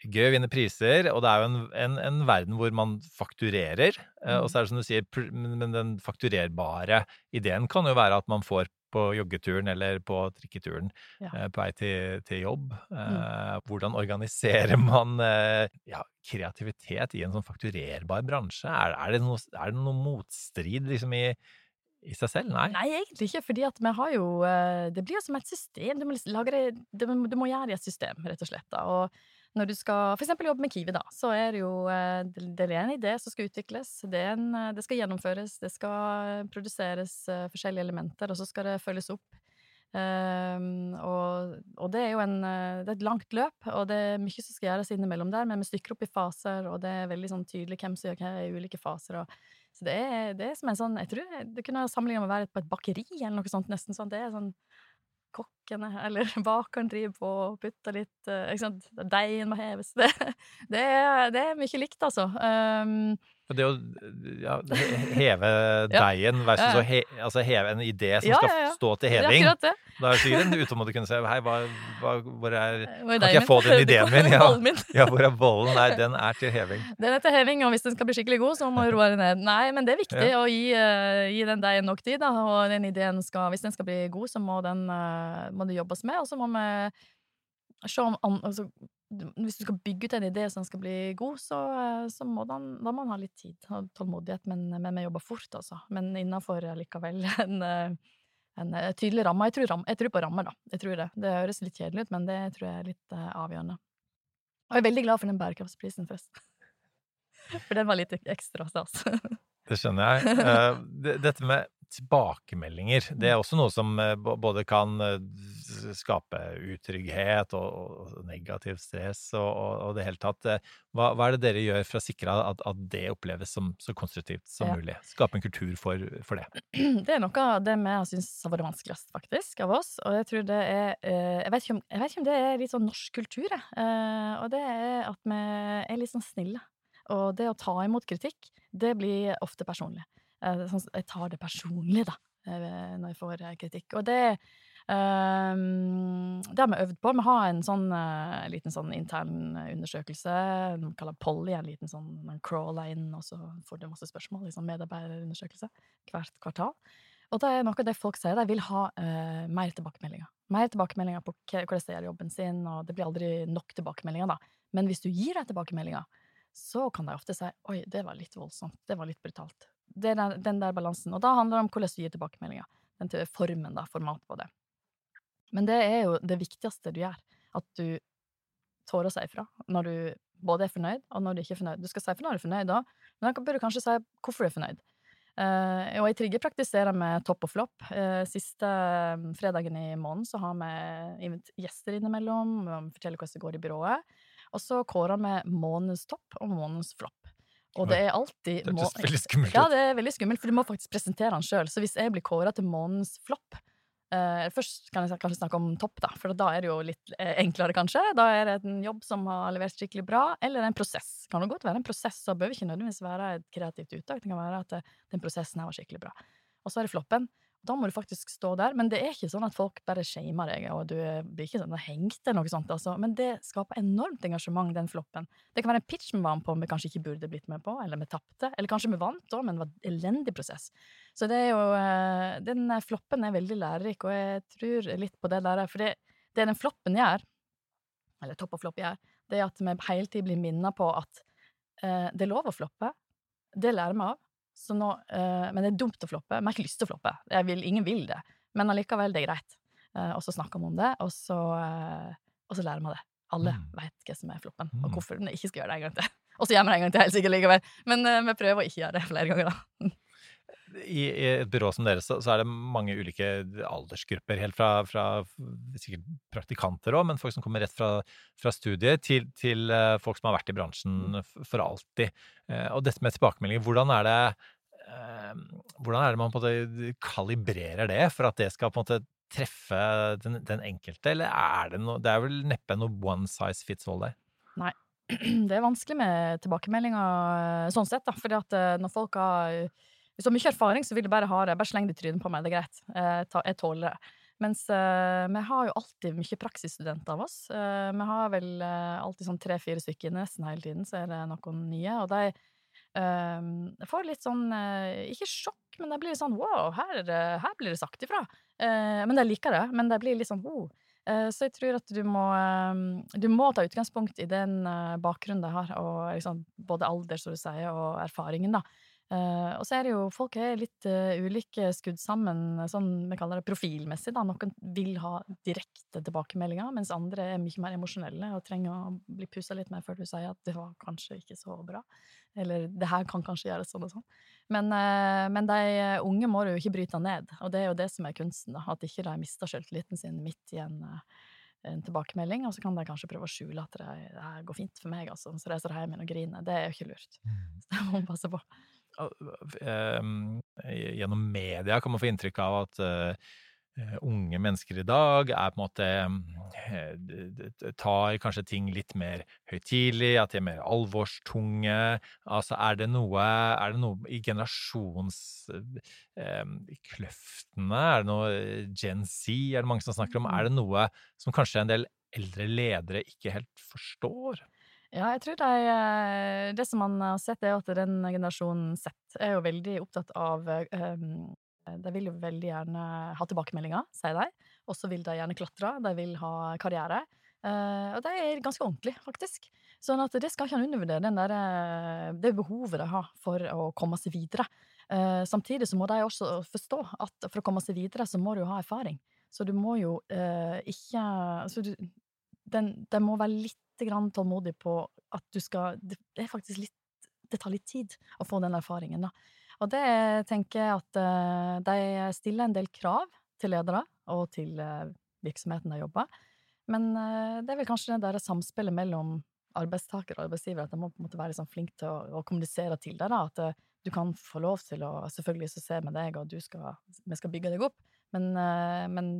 A: gøy å vinne priser, og det er jo en, en, en verden hvor man fakturerer. Mm. Og så er det som du sier, men den fakturerbare ideen kan jo være at man får på joggeturen eller på trikketuren ja. eh, på vei til, til jobb. Eh, mm. Hvordan organiserer man eh, ja, kreativitet i en sånn fakturerbar bransje? Er, er, det, noe, er det noe motstrid liksom i, i seg selv? Nei.
B: Nei, egentlig ikke, fordi at vi har jo eh, Det blir jo som et system. Du må, lage du må gjøre det i et system, rett og slett. Da. Og når du skal eksempel jobbe med Kiwi, da, så er det jo eh, det er en idé som skal utvikles. Det, en, eh, det skal gjennomføres, det skal produseres eh, forskjellige elementer, og så skal det følges opp. Um, og, og, det er jo en, det er et langt løp, og det er mye som skal gjøres innimellom der, men vi stykker opp i faser, og det er veldig sånn tydelig hvem som gjør hva i ulike faser. Og, så det er, det er, som en sånn Jeg tror det kunne sammenlignet med å være på et bakeri eller noe sånt, nesten sånn. Det er sånn kokkene eller bakeren driver på og putter litt uh, ikke sant? Deigen må heves. Det, det, er, det, er, mye likt, altså. Um,
A: det å ja, heve deigen versus å he, altså heve en idé som skal stå til heving. Da er sikkert en utålmodig kunne si Hei, hva, hva, hvor er Kan ikke jeg få den ideen min? Ja, ja, hvor er bollen? Nei, den er til heving.
B: Den er til heving, og hvis den skal bli skikkelig god, så må du roe den ned. Nei, men det er viktig å gi, uh, gi den deigen nok tid, da. Og den ideen skal Hvis den skal bli god, så må den uh, må det jobbes med, og så må vi se om altså, hvis du skal bygge ut en idé som skal bli god, så, eh, så må den, da må man ha litt tid og tålmodighet, men, vi jobber fort, altså. Men innafor likevel en, eh, en, eh, tydelig ramme. Jeg tror, jeg tror, på rammer, da. Jeg tror det. Det høres litt kjedelig ut, men det tror jeg er litt avgjørende. Og jeg er veldig glad for den bærekraftsprisen, forresten. For den var litt ekstra stas.
A: det skjønner jeg. Dette med tilbakemeldinger. Det er mm. også noe som eh, både kan eh, skape utrygghet og, negativ stress og, og, det hele tatt. Eh, hva, hva, er det dere gjør for å sikre at, at det oppleves som så konstruktivt som ja. mulig? Skape en kultur for, for, det.
B: Det er noe av det vi har syntes har vært vanskeligst, faktisk, av oss. Og jeg tror det er Jeg vet ikke om, vet ikke om det er litt sånn norsk kultur, jeg. Og det er at vi er litt sånn snille. Og det å ta imot kritikk, det blir ofte personlig. Eh, sånn, jeg tar det personlig, da, eh, når jeg får eh, kritikk. Og det Um, det har vi øvd på. Vi har en sånn uh, liten sånn intern undersøkelse. Vi kaller Polly en liten sånn Man crawler og så får du masse spørsmål. Liksom medarbeiderundersøkelse hvert kvartal. Og det er noe av det folk sier. De vil ha uh, mer tilbakemeldinger. Mer tilbakemeldinger på hvordan de gjør jobben sin, og det blir aldri nok tilbakemeldinger, da. Men hvis du gir dem tilbakemeldinger, så kan de ofte si 'oi, det var litt voldsomt', 'det var litt brutalt' det er den der balansen. Og da handler det om hvordan du gir tilbakemeldinger. Den til formen, da, format på det. Men det er jo det viktigste du gjør. At du tårer å si ifra når du både er fornøyd, og når du ikke er fornøyd. Du skal si ifra når du er fornøyd, da, men da bør du kanskje si hvorfor du er fornøyd. Uh, og i Trigge praktiserer vi topp og flopp. Uh, siste um, fredagen i måneden så har vi gjester innimellom, vi forteller hvordan det går i byrået. Og så kårer vi månedens topp og månedens flopp. Og det er alltid
A: Det hørtes veldig skummelt ut.
B: Ja, det er veldig skummelt, for du må faktisk presentere den sjøl. Så hvis jeg blir kåra til månens flopp eh, Først kan jeg kanskje snakke om topp, da, for da er det jo litt eh, enklere, kanskje. Da er det en jobb som har levert skikkelig bra, eller en prosess. Kan det godt være en prosess, så bør det ikke nødvendigvis være et kreativt uttak. Det kan være at eh, den prosessen her var skikkelig bra. Og så er det floppen. Da må du faktisk stå der. Men det er ikke sånn at folk bare shamer deg, og du blir ikke sånn hengt eller noe sånt, altså. Men det skaper enormt engasjement, den floppen. Det kan være en pitch vi var med på vi kanskje ikke burde blitt med på, eller vi tapte. Eller kanskje vi vant òg, men det var en elendig prosess. Så det er jo eh, Den floppen er veldig lærerik, og jeg tror litt på det der, for det, det den floppen gjør, eller topp og flopp gjør, det er at vi hele tiden blir minnet på at eh, det er lov å floppe. Det lærer vi av. Nå, uh, men det er dumt å floppe. Jeg har ikke lyst til å floppe. Vil, ingen vil det. Men allikevel, det er greit. Uh, og så snakker vi om det, og så, uh, og så lærer vi det. Alle mm. veit hva som er floppen, og mm. hvorfor vi ikke skal gjøre det en gang til. Og så gjør vi det en gang til, helt sikkert likevel. Men vi prøver å ikke gjøre det flere ganger, da.
A: I, et byrå som deres så, så, er det mange ulike aldersgrupper. Helt fra, fra sikkert praktikanter òg, men folk som kommer rett fra, fra studiet, til, til, folk som har vært i bransjen mm. for alltid. og dette med tilbakemeldinger, hvordan er det Ehm, hvordan er det man på en måte kalibrerer det, for at det skal på en måte treffe den, den enkelte, eller er det noe Det er vel neppe noe one size fits all der?
B: Nei. Det er vanskelig med tilbakemeldinger sånn sett, da. Fordi at når folk har Hvis du har mye erfaring, så vil du bare ha det. Bare sleng det i trynet på meg, det er greit. Jeg tåler det. Mens uh, vi har jo alltid mye praksisstudenter av oss. Uh, vi har vel uh, alltid sånn tre-fire stykker nesten hele tiden, så er det noen nye. Og de får litt sånn Ikke sjokk, men de blir sånn wow, her, her blir det sagt ifra. men de liker det. Men de blir litt sånn wow. Så jeg tror at du må, du må ta utgangspunkt i den bakgrunnen de har, og liksom, både alder, som du sier, og erfaringen, da. Uh, og så er det jo Folk er litt uh, ulike skudd sammen, sånn vi kaller det profilmessig. da. Noen vil ha direkte tilbakemeldinger, mens andre er mye mer emosjonelle og trenger å bli pussa litt mer før du sier at det var kanskje ikke så bra. Eller det her kan kanskje gjøres sånn og sånn. Men, uh, men de unge må du jo ikke bryte ned, og det er jo det som er kunsten. da, At ikke de mister selvtilliten sin midt i en en tilbakemelding, og så kan de kanskje prøve å skjule at det, det går fint for meg, altså. Så reiser de hjem igjen og griner. Det er jo ikke lurt. Mm. Så det må man passe på.
A: Ehm, gjennom media kan man få inntrykk av at eh, unge mennesker i dag er på en måte eh, Tar kanskje ting litt mer høytidelig, at de er mer alvorstunge. Altså, er det noe, er det noe i generasjonskløftene? Er det noe Gen Z er det mange som snakker om? Er det noe som kanskje en del eldre ledere ikke helt forstår?
B: Ja, jeg tror de, eh, det som man har sett, er at den generasjonen Z er jo veldig opptatt av um, De vil jo veldig gjerne ha tilbakemeldinger, sier de. Og så vil de gjerne klatre, de vil ha karriere. Uh, og de er ganske ordentlige, faktisk. Sånn at det skal ikke han undervurdere, den der, det behovet de har for å komme seg videre. Uh, samtidig så må de også forstå at for å komme seg videre, så må du ha erfaring. Så du må jo uh, ikke altså du, den, den må være litt tålmodig på at du skal Det er faktisk litt Det tar litt tid å få den erfaringen, da. Og det tenker jeg at uh, de stiller en del krav til ledere og til uh, virksomheten de jobber. Men uh, det er vel kanskje det der samspillet mellom arbeidstaker og arbeidsgiver, at de må på en måte være liksom flink til å, å kommunisere til deg, da. At du kan få lov til å Selvfølgelig så se med deg, og skal, vi skal bygge deg opp, men, men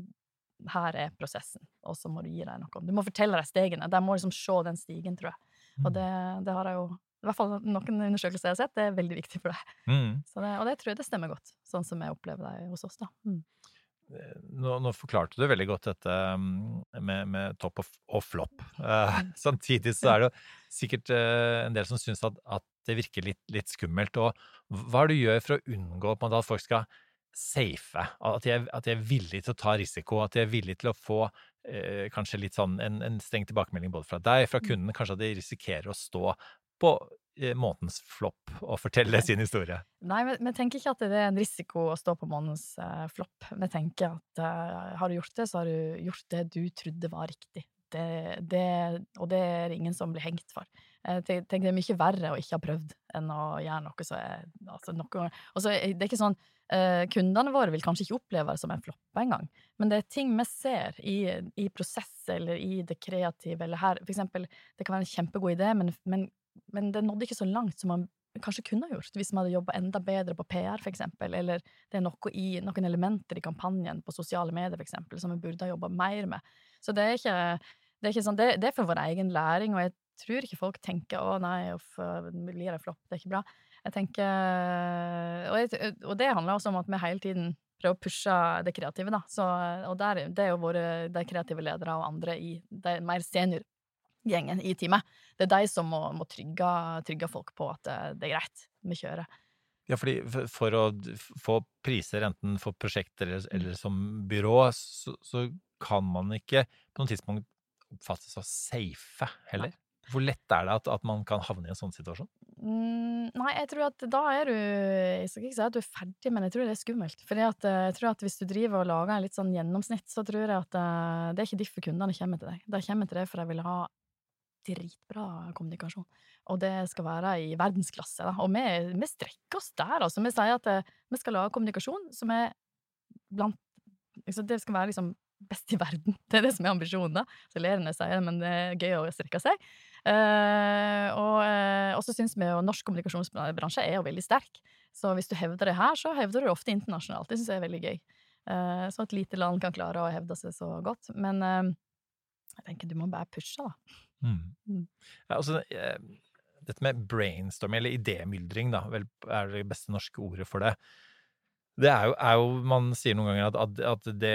B: her er prosessen, og så må du gi deg noe. Du må fortelle deg stegene. De må liksom se den stigen, tror jeg. Og mm. det, det har jeg jo i hvert fall noen undersøkelser jeg har sett, det er veldig viktig for deg. Mm. Det, og det tror jeg det stemmer godt, sånn som jeg opplever det hos oss, da. Mm.
A: Eh, nå, nå, forklarte du veldig godt dette mm, med, med topp og, og flopp. Uh, samtidig så er det jo sikkert uh, en del som syns at, at, det virker litt, litt, skummelt. Og hva er det du gjør for å unngå at folk skal safe. At jeg, at de er villige til å ta risiko, at de er villige til å få eh, kanskje litt sånn en, en streng tilbakemelding både fra deg, fra mm. kunden, kanskje at de risikerer å stå på eh, månedens flopp og fortelle sin historie.
B: Nei, vi tenker ikke at det er en risiko å stå på månedens eh, flopp. Vi tenker at eh, har du gjort det, så har du gjort det du trodde var riktig. Det, det, og det er ingen som blir hengt for. Jeg tenker det er mye verre å ikke ha prøvd enn å gjøre noe som er altså noe, altså, Det er ikke sånn uh, Kundene våre vil kanskje ikke oppleve det som en flopp engang, men det er ting vi ser i, i prosess eller i det kreative, eller her For eksempel, det kan være en kjempegod idé, men, men, men det nådde ikke så langt som man kanskje kunne gjort hvis man hadde jobba enda bedre på PR, for eksempel, eller det er noe i, noen elementer i kampanjen på sosiale medier, for eksempel, som vi burde ha jobba mer med. Så det er ikke det er, sånn, det, det er, for vår egen læring, og jeg tror ikke folk tenker 'å nei, uff, blir det flopp, det er ikke bra'. Jeg tenker og, jeg, og, det handler også om at vi hele tiden prøver å pushe det kreative, da. Så, og der, det er jo våre de kreative ledere og andre i de mer seniorgjengen i teamet. Det er de som må, må trygge, trygge, folk på at det er greit, vi kjører.
A: Ja, fordi for å få priser, enten for prosjekter eller, eller som byrå, så, så, kan man ikke på noe tidspunkt oppfattes som safe heller. Hvor lett er det at, at, man kan havne i en sånn situasjon?
B: Mm, nei, jeg tror at da er du Jeg skal ikke si at du er ferdig, men jeg tror det er skummelt. For eh, jeg tror at hvis du driver og lager en litt sånn gjennomsnitt, så tror jeg at uh, det er ikke derfor kundene kommer til deg. De kommer til deg for de vil ha dritbra kommunikasjon. Og det skal være i verdensklasse. Da. Og vi, vi, strekker oss der, altså. Vi sier at uh, vi skal lage kommunikasjon som er blant liksom, Det skal være liksom best i verden. Det er det som er ambisjonen, da. Så ler når jeg sier det, men det er gøy å strekke seg. Uh, og uh, så syns vi jo norsk kommunikasjonsbransje er jo veldig sterk. Så hvis du hevder det her, så hevder du det ofte internasjonalt. Det syns jeg er veldig gøy. Eh, så et lite land kan klare å hevde seg så godt. Men eh, jeg tenker du må bare pushe, da.
A: Mm.
B: Mm.
A: Ja, altså, eh, dette med brainstorming, eller idémyldring, da, vel, er det beste norske ordet for det. Det er jo, er jo Man sier noen ganger at, at, at det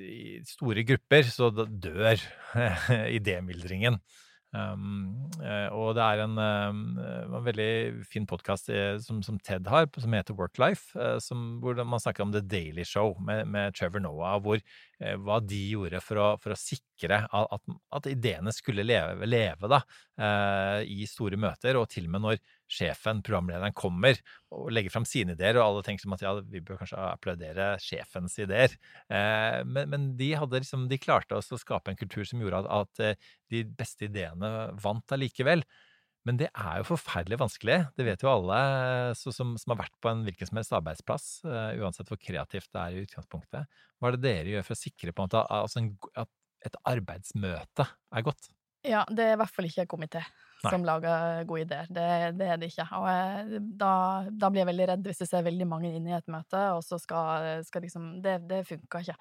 A: i store grupper så dør idémyldringen. Um, eh, og det er en, um, en veldig fin podkast som, som, TED har, som heter Worklife, som, hvor man snakker om The Daily Show med, med Trevor Noah, hvor, hva de gjorde for å, for å sikre at, at, ideene skulle leve, leve da, eh, i store møter, og til og med når sjefen, programlederen, kommer og legger fram sine ideer, og alle tenker som at ja, vi bør kanskje applaudere sjefens ideer. Eh, men, men, de, liksom, de klarte også å skape en kultur som gjorde at, at eh, de beste ideene vant allikevel. Men det er jo forferdelig vanskelig. Det vet jo alle så, som, som, har vært på en hvilken som helst arbeidsplass, uh, uansett hvor kreativt det er i utgangspunktet. Hva er det dere gjør for å sikre på en måte, altså en, at et arbeidsmøte er godt?
B: Ja, det er i hvert fall ikke en komité som lager gode ideer. Det, det, er det ikke. Og jeg, eh, da, da, blir jeg veldig redd hvis jeg ser veldig mange inn i et møte, og så skal, skal liksom Det, det funker ikke.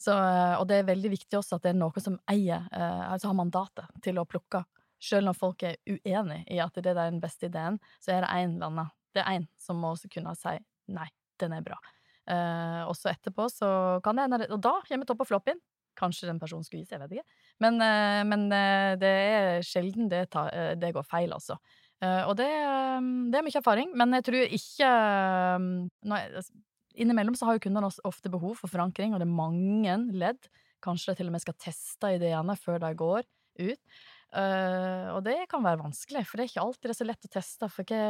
B: Så, eh, og det er veldig viktig også at det er noen som eier, eh, altså har mandatet til å plukke. Selv når folk er uenig i at det er den beste ideen, så er det én eller annen. Det er én som må også kunne si nei, den er bra. Uh, og så etterpå så kan det hende Og da kommer topp og flopp inn. Kanskje den personen skulle gi seg, jeg vet ikke. Men, uh, men uh, det er sjelden det, tar, eh, det, går feil, altså. Og det, det, er mye erfaring, men jeg tror ikke jeg, altså, Innimellom så har jo kundene ofte behov for forankring, og det er mange ledd. Kanskje de til og med skal teste ideene før de går ut. Uh, og det kan være vanskelig, for det er ikke alltid det er så lett å teste. For ikke,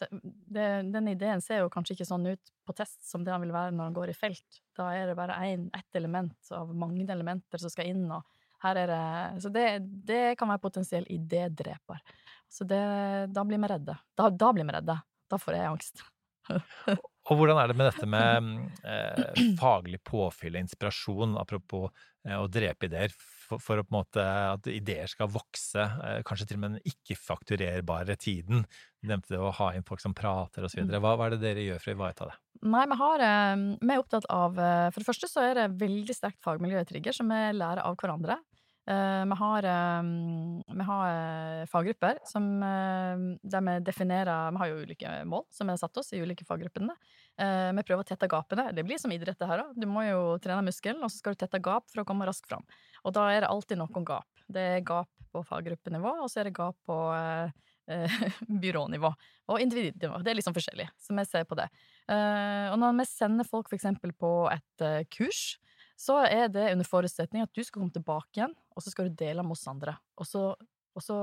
B: det, det, den ideen ser jo kanskje ikke sånn ut på test som det han vil være når han går i felt. Da er det bare ett element av mange elementer som skal inn. og her er det, så det, det kan være potensiell idédreper. Så det, da blir vi redde. Da, da blir vi redde. Da får jeg angst.
A: og hvordan er det med dette med eh, faglig påfyll og inspirasjon, apropos eh, å drepe ideer? For, for på en måte, at ideer skal vokse, eh, kanskje til og med den ikke-fakturerbare tiden. Du nevnte det å ha inn folk som prater osv. Mm. Hva, hva er det dere gjør for å ivareta det?
B: Nei, vi, har, eh, vi er opptatt av eh, For det første så er det veldig sterkt fagmiljø i Trigger, som vi lærer av hverandre. Vi har, uh, vi har uh, faggrupper som, der vi definerer Vi har jo ulike mål som vi har satt oss i ulike faggruppene. vi prøver å tette gapene. Det blir som idrett, det her òg. Du må jo trene muskelen, og så skal du tette gap for å komme raskt fram. Og da er det alltid noen gap. Det er gap på faggruppenivå, og så er det gap på byrånivå og individnivå. Det er liksom forskjellig, så vi ser på det. og når vi sender folk eksempel på et kurs, så er det under forutsetning at du skal komme tilbake igjen, og så skal du dele med oss andre. Og så, og så,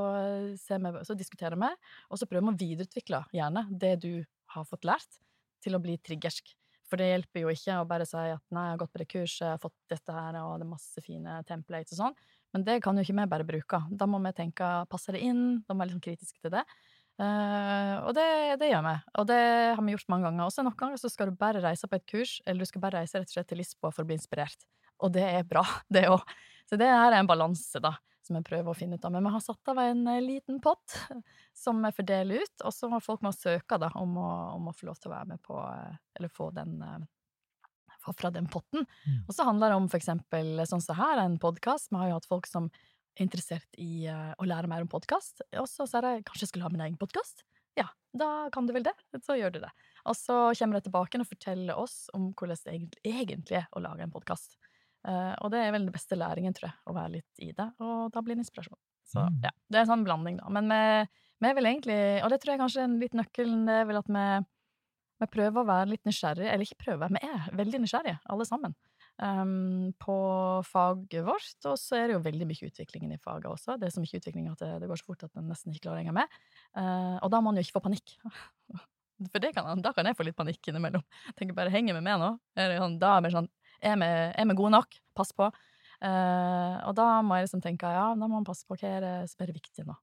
B: vi, så diskuterer vi, og så prøver vi å videreutvikle gjerne det du har fått lært, til å bli triggersk. For det hjelper jo ikke å bare si at 'nei, jeg har gått på det kurset, jeg har fått dette her, og det er masse fine templates' og sånn. Men det kan jo ikke vi bare bruke. Da må vi tenke 'passer det inn?' Da må vi være liksom kritiske til det. Uh, og det, det, gjør vi, og det har vi gjort mange ganger. Også noen ganger så skal du bare reise på et kurs, eller du skal bare reise rett og slett til Lisboa for å bli inspirert. Og det er bra, det òg. Så det her er en balanse, da, som jeg prøver å finne ut av. Men vi har satt av en uh, liten pott som vi fordeler ut, og så må folk må søke da, om å, om å, få lov til å være med på uh, Eller få den fra den potten. Mm. Og så handler det om for eksempel sånn som så her, en podkast. Vi har jo hatt folk som interessert i uh, å lære mer om podkast, og så sier de kanskje jeg skulle ha min egen podkast. Ja, da kan du vel det. Så gjør du det. Og så kommer de tilbake og forteller oss om hvordan det egentlig er å lage en podkast. Eh, og det er vel den beste læringen, tror jeg, å være litt i det, og da blir det inspirasjon. Så mm. ja, det er en sånn blanding, da. Men vi, er vel egentlig, og det tror jeg kanskje er en litt nøkkelen, det er vel at vi, vi prøver å være litt nysgjerrige, eller ikke prøver, vi er veldig nysgjerrige, alle sammen på faget vårt. Og så er det jo veldig mye utvikling i faget også. Det er så mye utvikling at det, det går så fort at en nesten ikke klarer å henge med. Uh, og da må en jo ikke få panikk. For kan, da kan jeg få litt panikk innimellom. Tenker bare 'henger med nå?' Er det, sånn, da er vi sånn er vi, gode nok? Pass på. Uh, og da må jeg liksom tenke ja, da må man passe på hva er det som er viktig nå.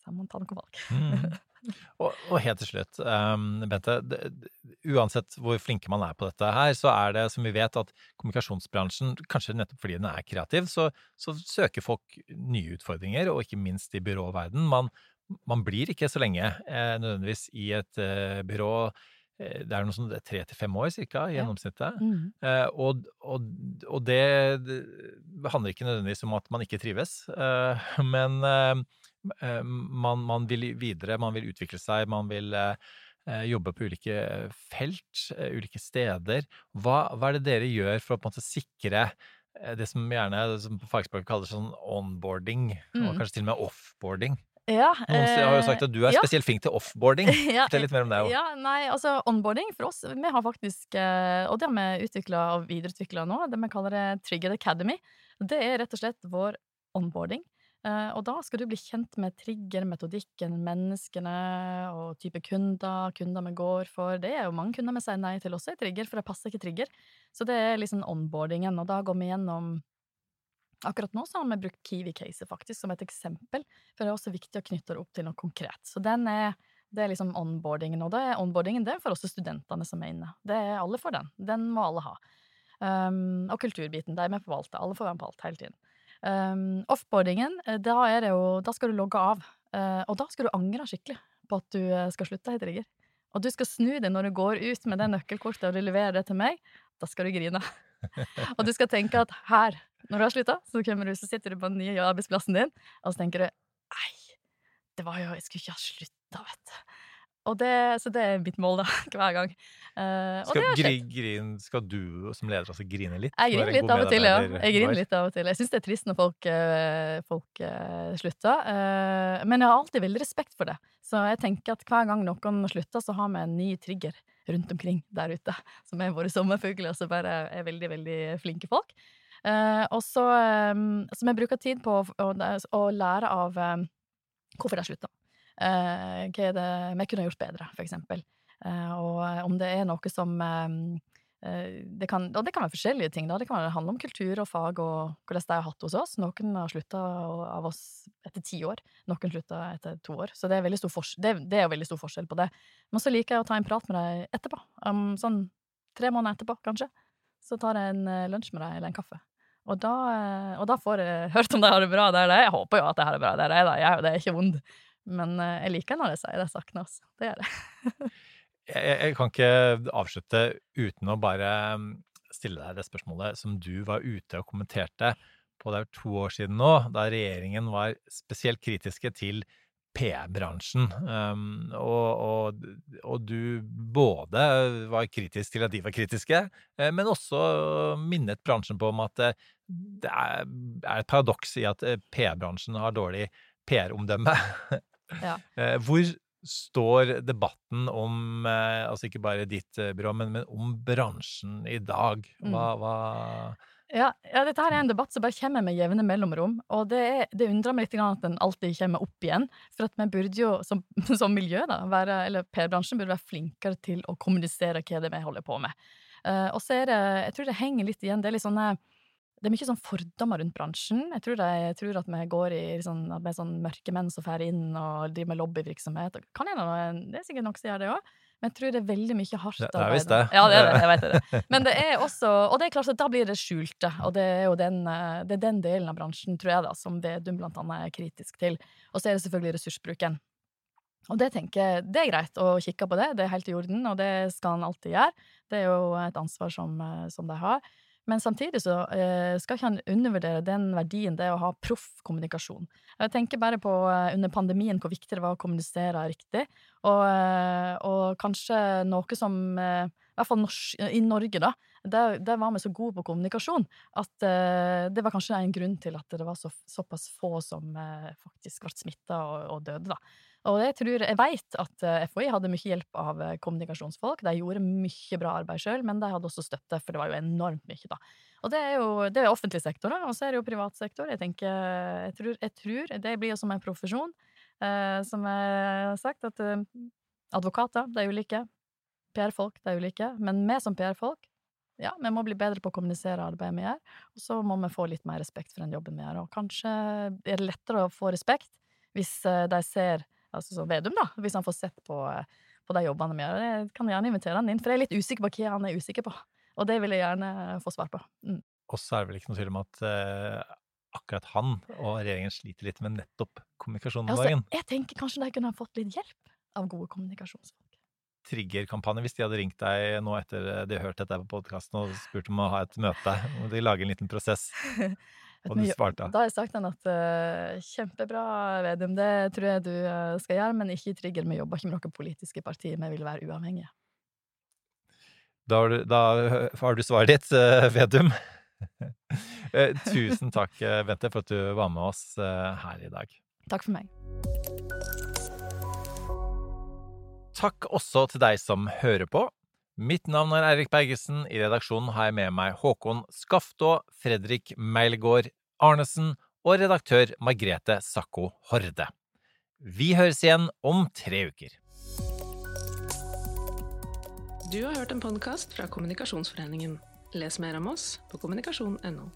B: Så må man ta noen valg.
A: mm. Og, og, helt til slutt, um, Bente. Uansett hvor flinke man er på dette her, så er det som vi vet at kommunikasjonsbransjen, kanskje nettopp fordi den er kreativ, så, så søker folk nye utfordringer, og ikke minst i byråverden. Man, man blir ikke så lenge eh, nødvendigvis i et eh, byrå det er noe sånn tre til fem år cirka, i
B: Ja.
A: gjennomsnittet.
B: Mm.
A: Eh, og, og, og det, det handler ikke nødvendigvis om at man ikke trives, eh, men eh, eh, man, man vil videre, man vil utvikle seg, man vil eh, eh, jobbe på ulike felt, eh, ulike steder. Hva, hva er det dere gjør for å på en måte sikre eh, det som gjerne som på fagspråket kalles sånn onboarding, og
B: Mm.
A: kanskje til og med offboarding?
B: Ja,
A: Noen har jo sagt at du er
B: ja.
A: spesielt flink til offboarding.
B: ja,
A: Fortell litt mer om det òg.
B: Ja, nei, altså onboarding for oss, vi har faktisk, eh, og det har vi utvikla og videreutvikla nå, det vi kaller det Trigger Academy. Det er rett og slett vår onboarding. Eh, Og da skal du bli kjent med trigger-metodikken, menneskene og type kunder, kunder vi går for. Det er jo mange kunder vi sier nei til også i trigger, for det passer ikke trigger. Så det er liksom onboardingen, og da går vi gjennom Akkurat nå så har vi brukt Kiwi-caset faktisk som et eksempel, for det er også viktig å knytte det opp til noe konkret. Så den er det er liksom onboardingen, og det er onboardingen det er for også studentene som er inne. Det er Alle for den. Den må alle ha. Um, og kulturbiten, der er på alt. Alle får være med på alt hele tiden. Um, offboardingen, eh, da, det jo, da skal du logge av, Uh, og da skal du angre skikkelig på at du eh, skal slutte heter rigger. Og du skal snu deg når du går ut med det nøkkelkortet og du leverer det til meg. Da skal du grine. og du skal tenke at her, når du har slutta, så, kommer du, så sitter du på den nye arbeidsplassen din, og så tenker du Nei, det var jo Jeg skulle ikke ha slutta, vet du. Og det, så det er mitt mål, da, hver gang. Og det
A: Skal, gri, grin, skal du som leder også grine litt?
B: Jeg griner litt av og til, ja. Jeg griner litt av og til. Jeg syns det er trist når folk, eh, folk uh, slutter. Uh, men jeg har alltid veldig respekt for det. Så jeg tenker at hver gang noen slutter, så har vi en ny trigger rundt omkring der ute. Som er våre sommerfugler, som bare er veldig, veldig flinke folk. Og så um, som jeg bruker tid på å, å, å lære av um, hvorfor de slutta. Eh, hva er det vi kunne gjort bedre, for eksempel. Eh, og om det er noe som eh, eh, det kan, Og det kan være forskjellige ting. da, Det kan handle om kultur og fag og hvordan de har hatt hos oss. Noen har slutta av oss etter ti år, noen slutta etter to år. Så det er, veldig stor det, det er jo veldig stor forskjell på det. Men så liker jeg å ta en prat med dem etterpå. Um, sånn tre måneder etterpå, kanskje. Så tar jeg en eh, lunsj med dem, eller en kaffe. Og da, eh, og da får jeg hørt om de har det bra der de. Jeg håper jo at de har det bra der de er. da. Jeg det, er ikke vond. Men eh, jeg liker når det sier det sakene, altså. Det gjør jeg.
A: Jeg, jeg kan ikke avslutte uten å bare mm, stille deg det spørsmålet som du var ute og kommenterte på det er to år siden nå, da regjeringen var spesielt kritiske til PR-bransjen. Um, og, og, og du både var kritisk til at de var kritiske, eh, men også minnet bransjen på om at eh, det er, et paradoks i at PR-bransjen har dårlig PR-omdømme.
B: Ja.
A: Eh, Hvor står debatten om, eh, altså ikke bare ditt eh, byrå, men, men om bransjen i dag? Hva, hva
B: Ja, ja, dette her er en debatt som bare kommer med jevne mellomrom, og det, er, det undrer meg litt at den alltid kommer opp igjen. For at vi burde jo som, som miljø, da, være, eller PR-bransjen burde være flinkere til å kommunisere hva det er vi holder på med. Uh, og så er det, jeg tror det henger litt igjen, det er litt sånne det er mye sånn fordommer rundt bransjen. Jeg tror, det, jeg tror at vi går i sånn, at vi er sånn mørke menn som drar inn og driver med lobbyvirksomhet. Kan jeg noe- det er sikkert noen som gjør det òg, men jeg tror det er veldig mye hardt
A: Det- det er visst det.
B: Ja, det er det. Jeg vet det. Men det er også Og det er klart at da blir det skjulte, og det er jo den, eh, det er den delen av bransjen, tror jeg, da, som Vedum blant annet er kritisk til. Og så er det selvfølgelig ressursbruken. Og det tenker jeg, det er greit å kikke på det, det er helt i orden, og det skal han alltid gjøre. Det er jo et ansvar som, eh, som de har. Men samtidig så eh, skal ikke han undervurdere den verdien det er å ha proff kommunikasjon. Jeg tenker bare på eh, under pandemien hvor viktig det var å kommunisere riktig, og, eh, og kanskje noe som eh, i hvert fall norsk, i Norge, da. Der, der var vi så gode på kommunikasjon at eh, det var kanskje en grunn til at det var så, såpass få som eh, faktisk ble smitta og, og døde, da. Og jeg tror, jeg vet at eh, FHI hadde mye hjelp av eh, kommunikasjonsfolk. De gjorde mye bra arbeid sjøl, men de hadde også støtte, for det var jo enormt mye, da. Og det er jo det er offentlig sektor, da, og så er det jo privat sektor. Jeg tenker, jeg tror, jeg tror det blir jo som en profesjon, eh, som jeg har sagt, at eh, advokater, de er ulike. PR-folk, de er ulike. Men vi som PR-folk, ja, vi må bli bedre på å kommunisere arbeidet vi gjør, og så må vi få litt mer respekt for den jobben vi gjør. Og kanskje er det lettere å få respekt hvis eh, de ser Altså som Vedum, da, hvis han får sett på, eh, på de jobbene vi gjør. Jeg kan gjerne invitere han inn, for jeg er litt usikker på hva han er usikker på. Og det vil jeg gjerne få svar på. Mm.
A: Og så er det vel ikke noe tvil om at eh, akkurat han og regjeringen sliter litt med nettopp kommunikasjonen om
B: Altså, jeg tenker kanskje de kunne ha fått litt hjelp av gode kommunikasjonsfolk.
A: triggerkampanje hvis de hadde ringt deg nå etter de har hørt dette på podkasten og spurt om å ha et møte. og de lager en liten prosess? Og du svarte?
B: Da har jeg sagt han at uh, kjempebra, Vedum, det tror jeg du uh, skal gjøre, men ikke i Trigger. Vi jobber ikke med noen politiske partier, vi vil være uavhengige.
A: Da har du, da har du svaret ditt, uh, Vedum. Tusen takk, Bente, for at du var med oss her i dag.
B: Takk for meg.
A: Takk også til deg som hører på. Mitt navn er Eirik Bergesen. I redaksjonen har jeg med meg Håkon Skaftå, Fredrik Meilgaard Arnesen og redaktør Margrete Sakko Horde. Vi høres igjen om tre uker.
C: Du har hørt en podkast fra Kommunikasjonsforeningen. Les mer om oss på kommunikasjon.no.